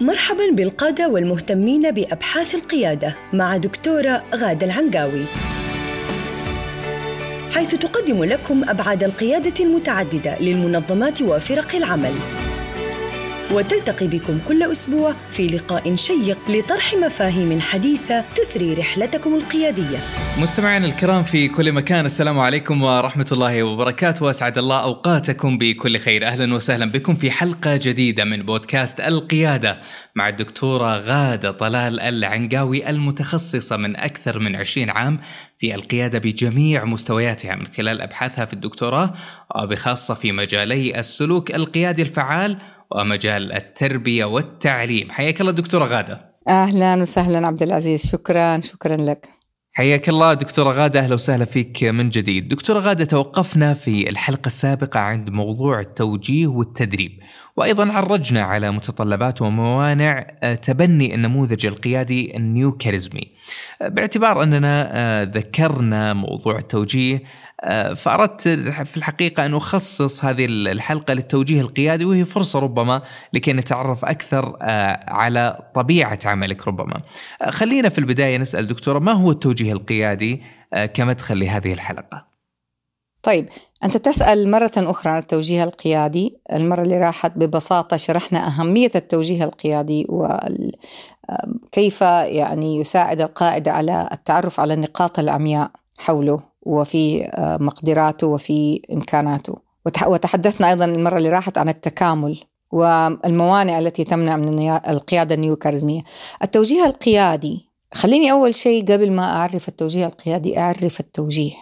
مرحبا بالقادة والمهتمين بأبحاث القيادة مع دكتورة غادة العنقاوي. حيث تقدم لكم أبعاد القيادة المتعددة للمنظمات وفرق العمل. وتلتقي بكم كل أسبوع في لقاء شيق لطرح مفاهيم حديثة تثري رحلتكم القيادية. مستمعينا الكرام في كل مكان السلام عليكم ورحمة الله وبركاته. وأسعد الله أوقاتكم بكل خير. أهلا وسهلا بكم في حلقة جديدة من بودكاست القيادة مع الدكتورة غادة طلال العنقاوي المتخصصة من أكثر من 20 عام في القيادة بجميع مستوياتها من خلال أبحاثها في الدكتوراه وبخاصة في مجالي السلوك القيادي الفعال ومجال التربية والتعليم. حياك الله دكتورة غادة. أهلا وسهلا عبد العزيز. شكرا شكرا لك. حياك الله دكتورة غادة. أهلا وسهلا فيك من جديد. دكتورة غادة توقفنا في الحلقة السابقة عند موضوع التوجيه والتدريب. وأيضا عرجنا على متطلبات وموانع آه، تبني النموذج القيادي النيو كاريزمي. آه، باعتبار أننا آه، ذكرنا موضوع التوجيه آه، فأردت في الحقيقة أن أخصص هذه الحلقة للتوجيه القيادي وهي فرصة ربما لكي نتعرف أكثر آه، على طبيعة عملك ربما. آه، خلينا في البداية نسأل دكتورة ما هو التوجيه القيادي كمدخل لهذه الحلقة؟ طيب أنت تسأل مرة أخرى عن التوجيه القيادي المرة اللي راحت ببساطة شرحنا أهمية التوجيه القيادي وكيف يعني يساعد القائد على التعرف على النقاط العمياء حوله وفي آه، مقدراته وفي إمكاناته. وتحدثنا أيضا المرة اللي راحت عن التكامل والموانع التي تمنع من القيادة النيوكارزمية التوجيه القيادي خليني أول شيء قبل ما أعرف التوجيه القيادي أعرف التوجيه.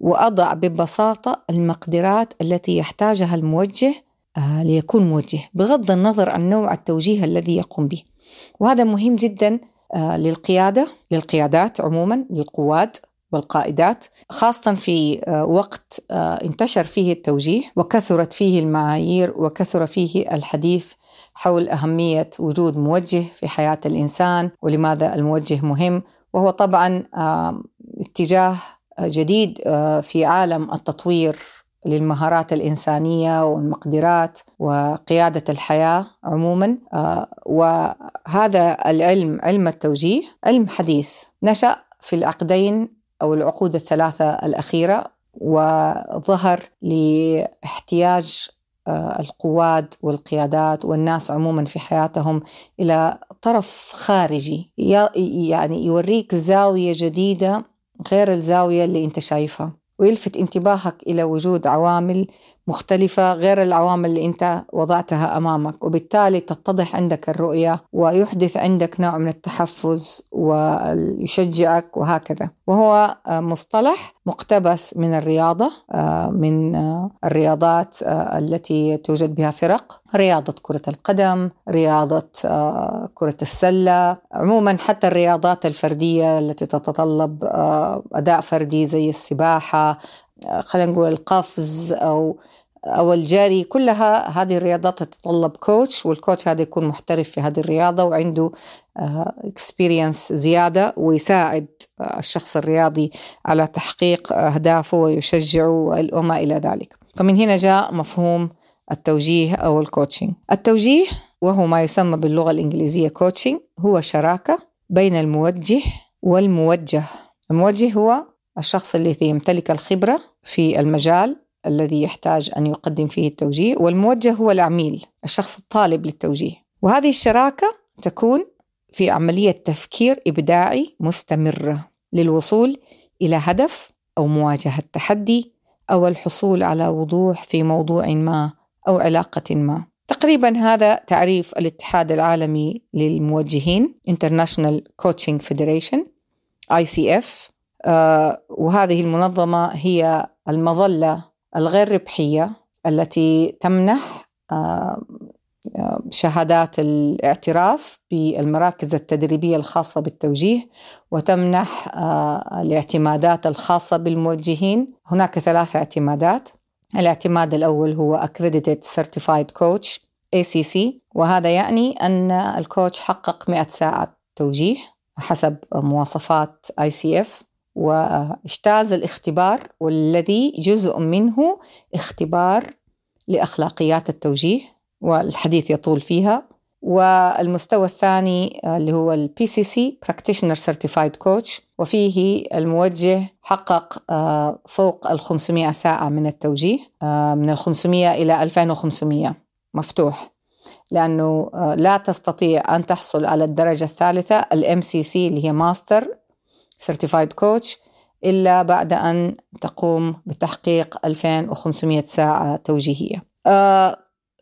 وأضع ببساطة المقدرات التي يحتاجها الموجه آه، ليكون موجه بغض النظر عن نوع التوجيه الذي يقوم به. وهذا مهم جدا آه، للقيادة للقيادات عموما للقواد والقائدات خاصة في آه، وقت آه، انتشر فيه التوجيه وكثرت فيه المعايير وكثر فيه الحديث حول أهمية وجود موجه في حياة الإنسان ولماذا الموجه مهم. وهو طبعا اتجاه جديد آه، في عالم التطوير للمهارات الإنسانية والمقدرات وقيادة الحياة عموما وهذا العلم علم التوجيه علم حديث. نشأ في العقدين أو العقود الثلاثة الأخيرة وظهر لاحتياج آه، القواد والقيادات والناس عموما في حياتهم إلى طرف خارجي. يعني يوريك زاوية جديدة غير الزاوية اللي أنت شايفها ويلفت انتباهك إلى وجود عوامل مختلفة غير العوامل اللي أنت وضعتها أمامك وبالتالي تتضح عندك الرؤية ويحدث عندك نوع من التحفز ويشجعك وهكذا. وهو مصطلح مقتبس من الرياضة من الرياضات التي توجد بها فرق. رياضة كرة القدم رياضة كرة السلة عموما حتى الرياضات الفردية التي تتطلب أداء فردي زي السباحة خلينا نقول القفز أو أو الجري كلها هذه الرياضات تتطلب coach وال coach هذا يكون محترف في هذه الرياضة وعنده experience زيادة ويساعد الشخص الرياضي على تحقيق أهدافه ويشجعه وما إلى ذلك. فمن هنا جاء مفهوم التوجيه أو ال coaching التوجيه وهو ما يسمى باللغة الإنجليزية coaching هو شراكة بين الموجه والموجه. الموجه هو الشخص الذي يمتلك الخبرة في المجال الذي يحتاج أن يقدم فيه التوجيه والموجه هو العميل الشخص الطالب للتوجيه. وهذه الشراكة تكون في عملية تفكير إبداعي مستمرة للوصول إلى هدف أو مواجهة تحدي أو الحصول على وضوح في موضوع ما أو علاقة ما. تقريبا هذا تعريف الاتحاد العالمي للموجهين International Coaching Federation ICF آه، وهذه المنظمة هي المظلة الغير ربحية التي تمنح آه، آه، شهادات الاعتراف بالمراكز التدريبية الخاصة بالتوجيه وتمنح الاعتمادات الخاصة بالموجهين. هناك ثلاث اعتمادات. الاعتماد الأول هو Accredited Certified Coach ACC وهذا يعني أن الكوتش حقق 100 ساعة توجيه حسب مواصفات ICF واجتاز الاختبار والذي جزء منه اختبار لأخلاقيات التوجيه والحديث يطول فيها. والمستوى الثاني اللي هو ال PCC Practitioner Certified Coach وفيه الموجه حقق آه، فوق ال 500 ساعة من التوجيه آه، من ال 500 إلى 2500 مفتوح. لأنه آه، لا تستطيع أن تحصل على الدرجة الثالثة ال MCC اللي هي Master Certified Coach إلا بعد أن تقوم بتحقيق 2500 ساعة توجيهية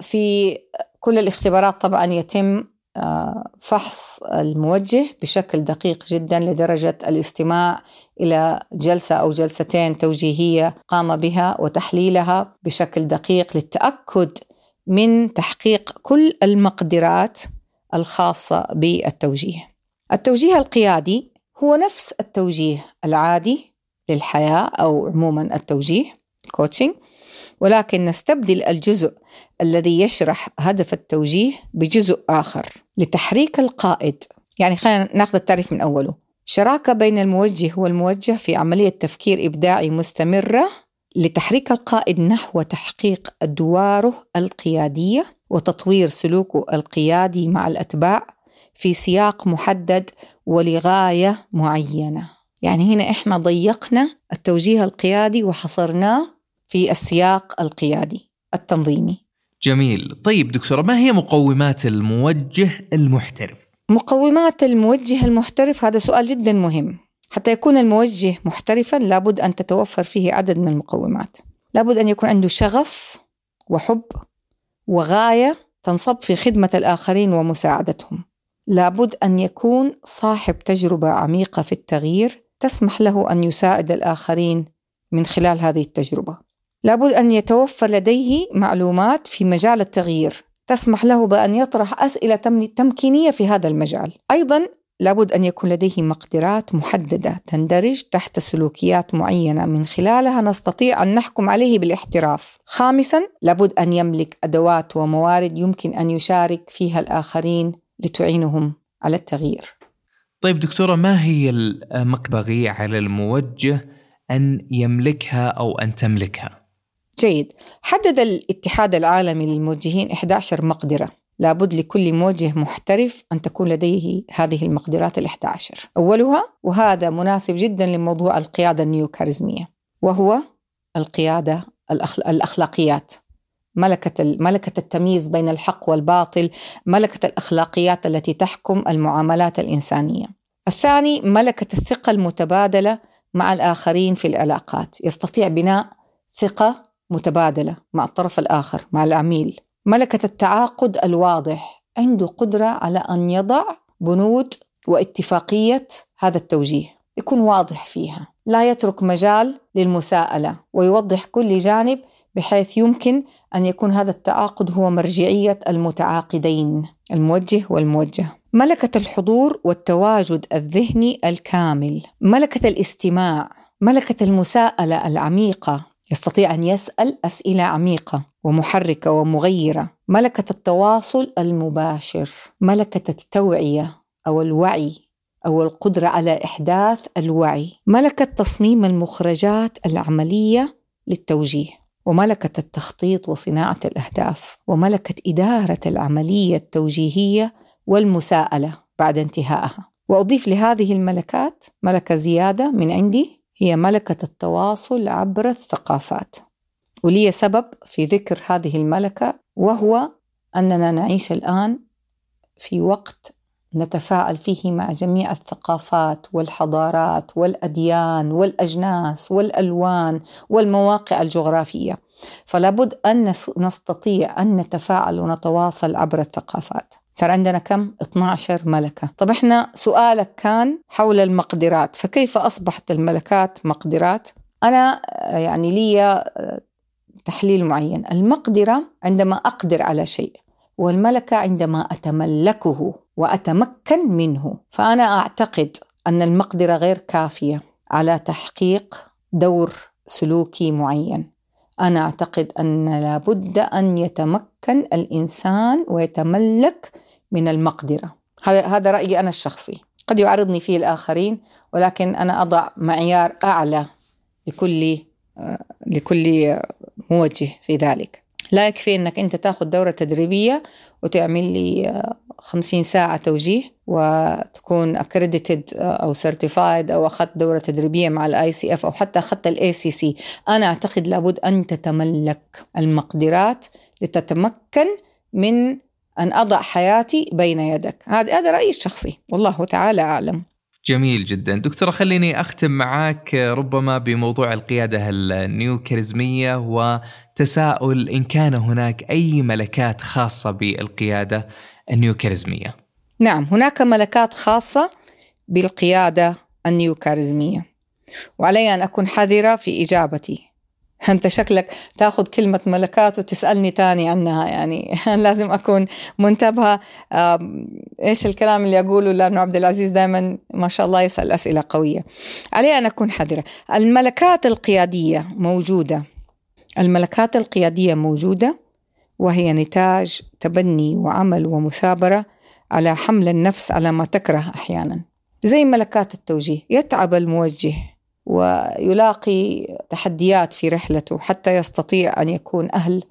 في كل الاختبارات طبعا يتم آه، فحص الموجه بشكل دقيق جدا لدرجة الاستماع إلى جلسة أو جلستين توجيهية قام بها وتحليلها بشكل دقيق للتأكد من تحقيق كل المقدرات الخاصة بالتوجيه. التوجيه القيادي هو نفس التوجيه العادي للحياة أو عموما التوجيه كوتشنج ولكن نستبدل الجزء الذي يشرح هدف التوجيه بجزء آخر لتحريك القائد. يعني خلينا ناخذ التعريف من أوله. شراكة بين الموجه والموجه في عملية تفكير إبداعي مستمرة لتحريك القائد نحو تحقيق أدواره القيادية وتطوير سلوكه القيادي مع الأتباع في سياق محدد ولغاية معينة. يعني هنا إحنا ضيقنا التوجيه القيادي وحصرناه في السياق القيادي التنظيمي. جميل. طيب دكتورة ما هي مقومات الموجه المحترف؟ مقومات الموجه المحترف هذا سؤال جدا مهم. حتى يكون الموجه محترفا لابد أن تتوفر فيه عدد من المقومات. لابد أن يكون عنده شغف وحب وغاية تنصب في خدمة الآخرين ومساعدتهم. لابد أن يكون صاحب تجربة عميقة في التغيير تسمح له أن يساعد الآخرين من خلال هذه التجربة لابد أن يتوفر لديه معلومات في مجال التغيير تسمح له بأن يطرح أسئلة تمكينية في هذا المجال أيضا لابد أن يكون لديه مقدرات محددة تندرج تحت سلوكيات معينة من خلالها نستطيع أن نحكم عليه بالاحتراف. خامسا لابد أن يملك أدوات وموارد يمكن أن يشارك فيها الآخرين لتعينهم على التغيير. طيب دكتورة ما هي المقبغي على الموجه أن يملكها أو أن تملكها؟ جيد حدد الاتحاد العالمي للموجهين 11 مقدرة لابد لكل موجه محترف أن تكون لديه هذه المقدرات ال 11 أولها وهذا مناسب جدا لموضوع القيادة النيوكاريزمية وهو القيادة الأخلاقيات ملكة ملكة التمييز بين الحق والباطل، ملكة الأخلاقيات التي تحكم المعاملات الإنسانية. الثاني ملكة الثقة المتبادلة مع الآخرين في العلاقات، يستطيع بناء ثقة متبادلة مع الطرف الآخر مع العميل. ملكة التعاقد الواضح عنده قدرة على أن يضع بنود واتفاقية هذا التوجيه يكون واضح فيها. لا يترك مجال للمساءلة ويوضح كل جانب بحيث يمكن أن يكون هذا التعاقد هو مرجعية المتعاقدين الموجه والموجه. ملكة الحضور والتواجد الذهني الكامل. ملكة الاستماع. ملكة المساءلة العميقة. يستطيع أن يسأل أسئلة عميقة ومحركة ومغيرة. ملكة التواصل المباشر. ملكة التوعية أو الوعي أو القدرة على إحداث الوعي. ملكة تصميم المخرجات العملية للتوجيه. وملكة التخطيط وصناعة الأهداف وملكة إدارة العملية التوجيهية والمساءلة بعد انتهائها. وأضيف لهذه الملكات ملكة زيادة من عندي هي ملكة التواصل عبر الثقافات. ولي سبب في ذكر هذه الملكة وهو أننا نعيش الآن في وقت نتفاعل فيه مع جميع الثقافات والحضارات والأديان والأجناس والألوان والمواقع الجغرافية. فلا بد أن نستطيع أن نتفاعل ونتواصل عبر الثقافات. صار عندنا كم؟ 12 ملكة. طب إحنا سؤالك كان حول المقدرات. فكيف أصبحت الملكات مقدرات؟ أنا يعني لي آه، تحليل معين. المقدرة عندما أقدر على شيء والملكة عندما أتملكه وأتمكن منه فأنا أعتقد أن المقدرة غير كافية على تحقيق دور سلوكي معين. أنا أعتقد أن لابد أن يتمكن الإنسان ويتملك من المقدرة. هذا رأيي أنا الشخصي. قد يعارضني فيه الآخرين ولكن أنا أضع معيار أعلى لكل لكل موجه في ذلك. لا يكفي أنك أنت تاخذ دورة تدريبية وتعمل لي 50 ساعة توجيه وتكون accredited أو certified أو أخذت دورة تدريبية مع ال ICF أو حتى أخذت ال ACC أنا أعتقد لابد أن تتملك المقدرات لتتمكن من أن أضع حياتي بين يدك. هذا هذا رأيي الشخصي. والله تعالى أعلم. جميل جدا. دكتورة خليني أختم معك ربما بموضوع القيادة النيوكاريزمية وتساؤل إن كان هناك أي ملكات خاصة بالقيادة النيوكاريزمية. نعم هناك ملكات خاصة بالقيادة النيوكاريزمية. وعلي أن أكون حذرة في إجابتي. أنت شكلك تاخذ كلمة ملكات وتسألني تاني عنها يعني لازم أكون منتبهة. إيش الكلام اللي أقوله؟ لأنه عبد العزيز دائما ما شاء الله يسأل أسئلة قوية. علي أن أكون حذرة. الملكات القيادية موجودة. الملكات القيادية موجودة وهي نتاج تبني وعمل ومثابرة على حمل النفس على ما تكره أحيانا. زي ملكات التوجيه. يتعب الموجه. ويلاقي تحديات في رحلته حتى يستطيع أن يكون أهل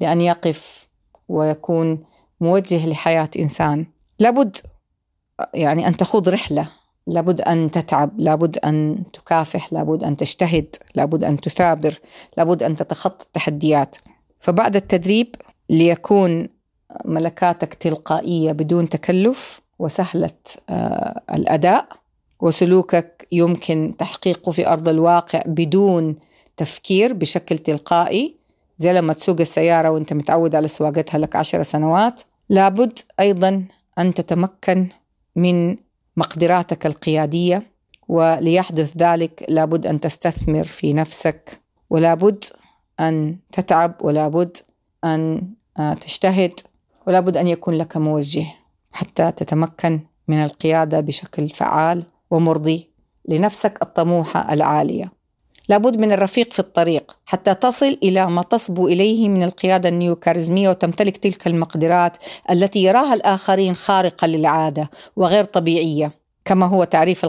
لأن يقف ويكون موجه لحياة إنسان. لابد يعني أن تخوض رحلة لابد أن تتعب لابد أن تكافح لابد أن تجتهد لابد أن تثابر لابد أن تتخطى التحديات. فبعد التدريب ليكون ملكاتك تلقائية بدون تكلف وسهلة آه، الأداء. وسلوكك يمكن تحقيقه في أرض الواقع بدون تفكير بشكل تلقائي. زي لما تسوق السيارة وأنت متعود على سواقتها لك عشر سنوات. لابد أيضا أن تتمكن من مقدراتك القيادية وليحدث ذلك لابد أن تستثمر في نفسك ولابد أن تتعب ولابد أن آه، تجتهد ولابد أن يكون لك موجه حتى تتمكن من القيادة بشكل فعال. ومرضي لنفسك الطموحة العالية. لابد من الرفيق في الطريق حتى تصل إلى ما تصبو إليه من القيادة النيوكاريزمية وتمتلك تلك المقدرات التي يراها الآخرين خارقة للعادة وغير طبيعية كما هو تعريف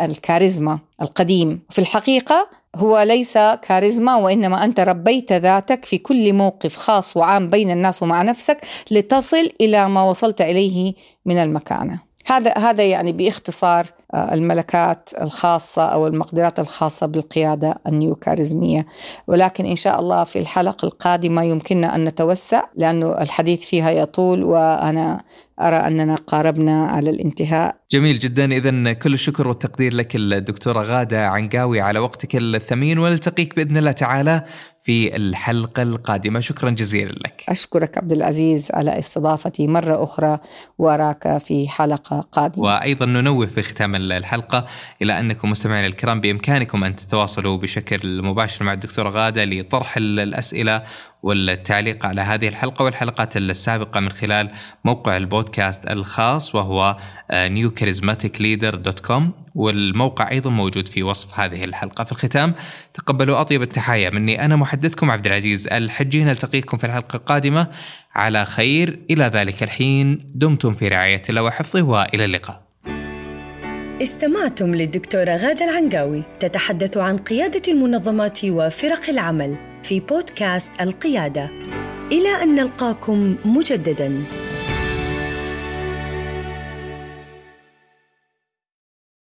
الكاريزما القديم. في الحقيقة هو ليس كاريزما وإنما أنت ربيت ذاتك في كل موقف خاص وعام بين الناس ومع نفسك لتصل إلى ما وصلت إليه من المكانة. هذا هذا يعني باختصار آه، الملكات الخاصة أو المقدرات الخاصة بالقيادة النيوكاريزمية. ولكن إن شاء الله في الحلقة القادمة يمكننا أن نتوسع لأنه الحديث فيها يطول وأنا أرى أننا قاربنا على الانتهاء. جميل جدا. إذا كل الشكر والتقدير لك الدكتورة غادة عنقاوي. على وقتك الثمين ونلتقيك بإذن الله تعالى في الحلقة القادمة. شكرا جزيلا لك. أشكرك عبد العزيز على استضافتي مرة أخرى وأراك في حلقة قادمة. وأيضا ننوه في ختام الحلقة إلى أنكم مستمعين الكرام بإمكانكم أن تتواصلوا بشكل مباشر مع الدكتورة غادة لطرح الأسئلة والتعليق على هذه الحلقة والحلقات السابقة من خلال موقع البودكاست الخاص وهو newcharismaticleader.com والموقع أيضا موجود في وصف هذه الحلقة. في الختام تقبلوا أطيب التحايا مني أنا محدثكم عبد العزيز الحجي. نلتقيكم في الحلقة القادمة. على خير. إلى ذلك الحين. دمتم في رعاية الله وحفظه وإلى اللقاء. استمعتم للدكتورة غادة العنقاوي تتحدث عن قيادة المنظمات وفرق العمل في بودكاست القيادة. إلى أن نلقاكم مجدداً.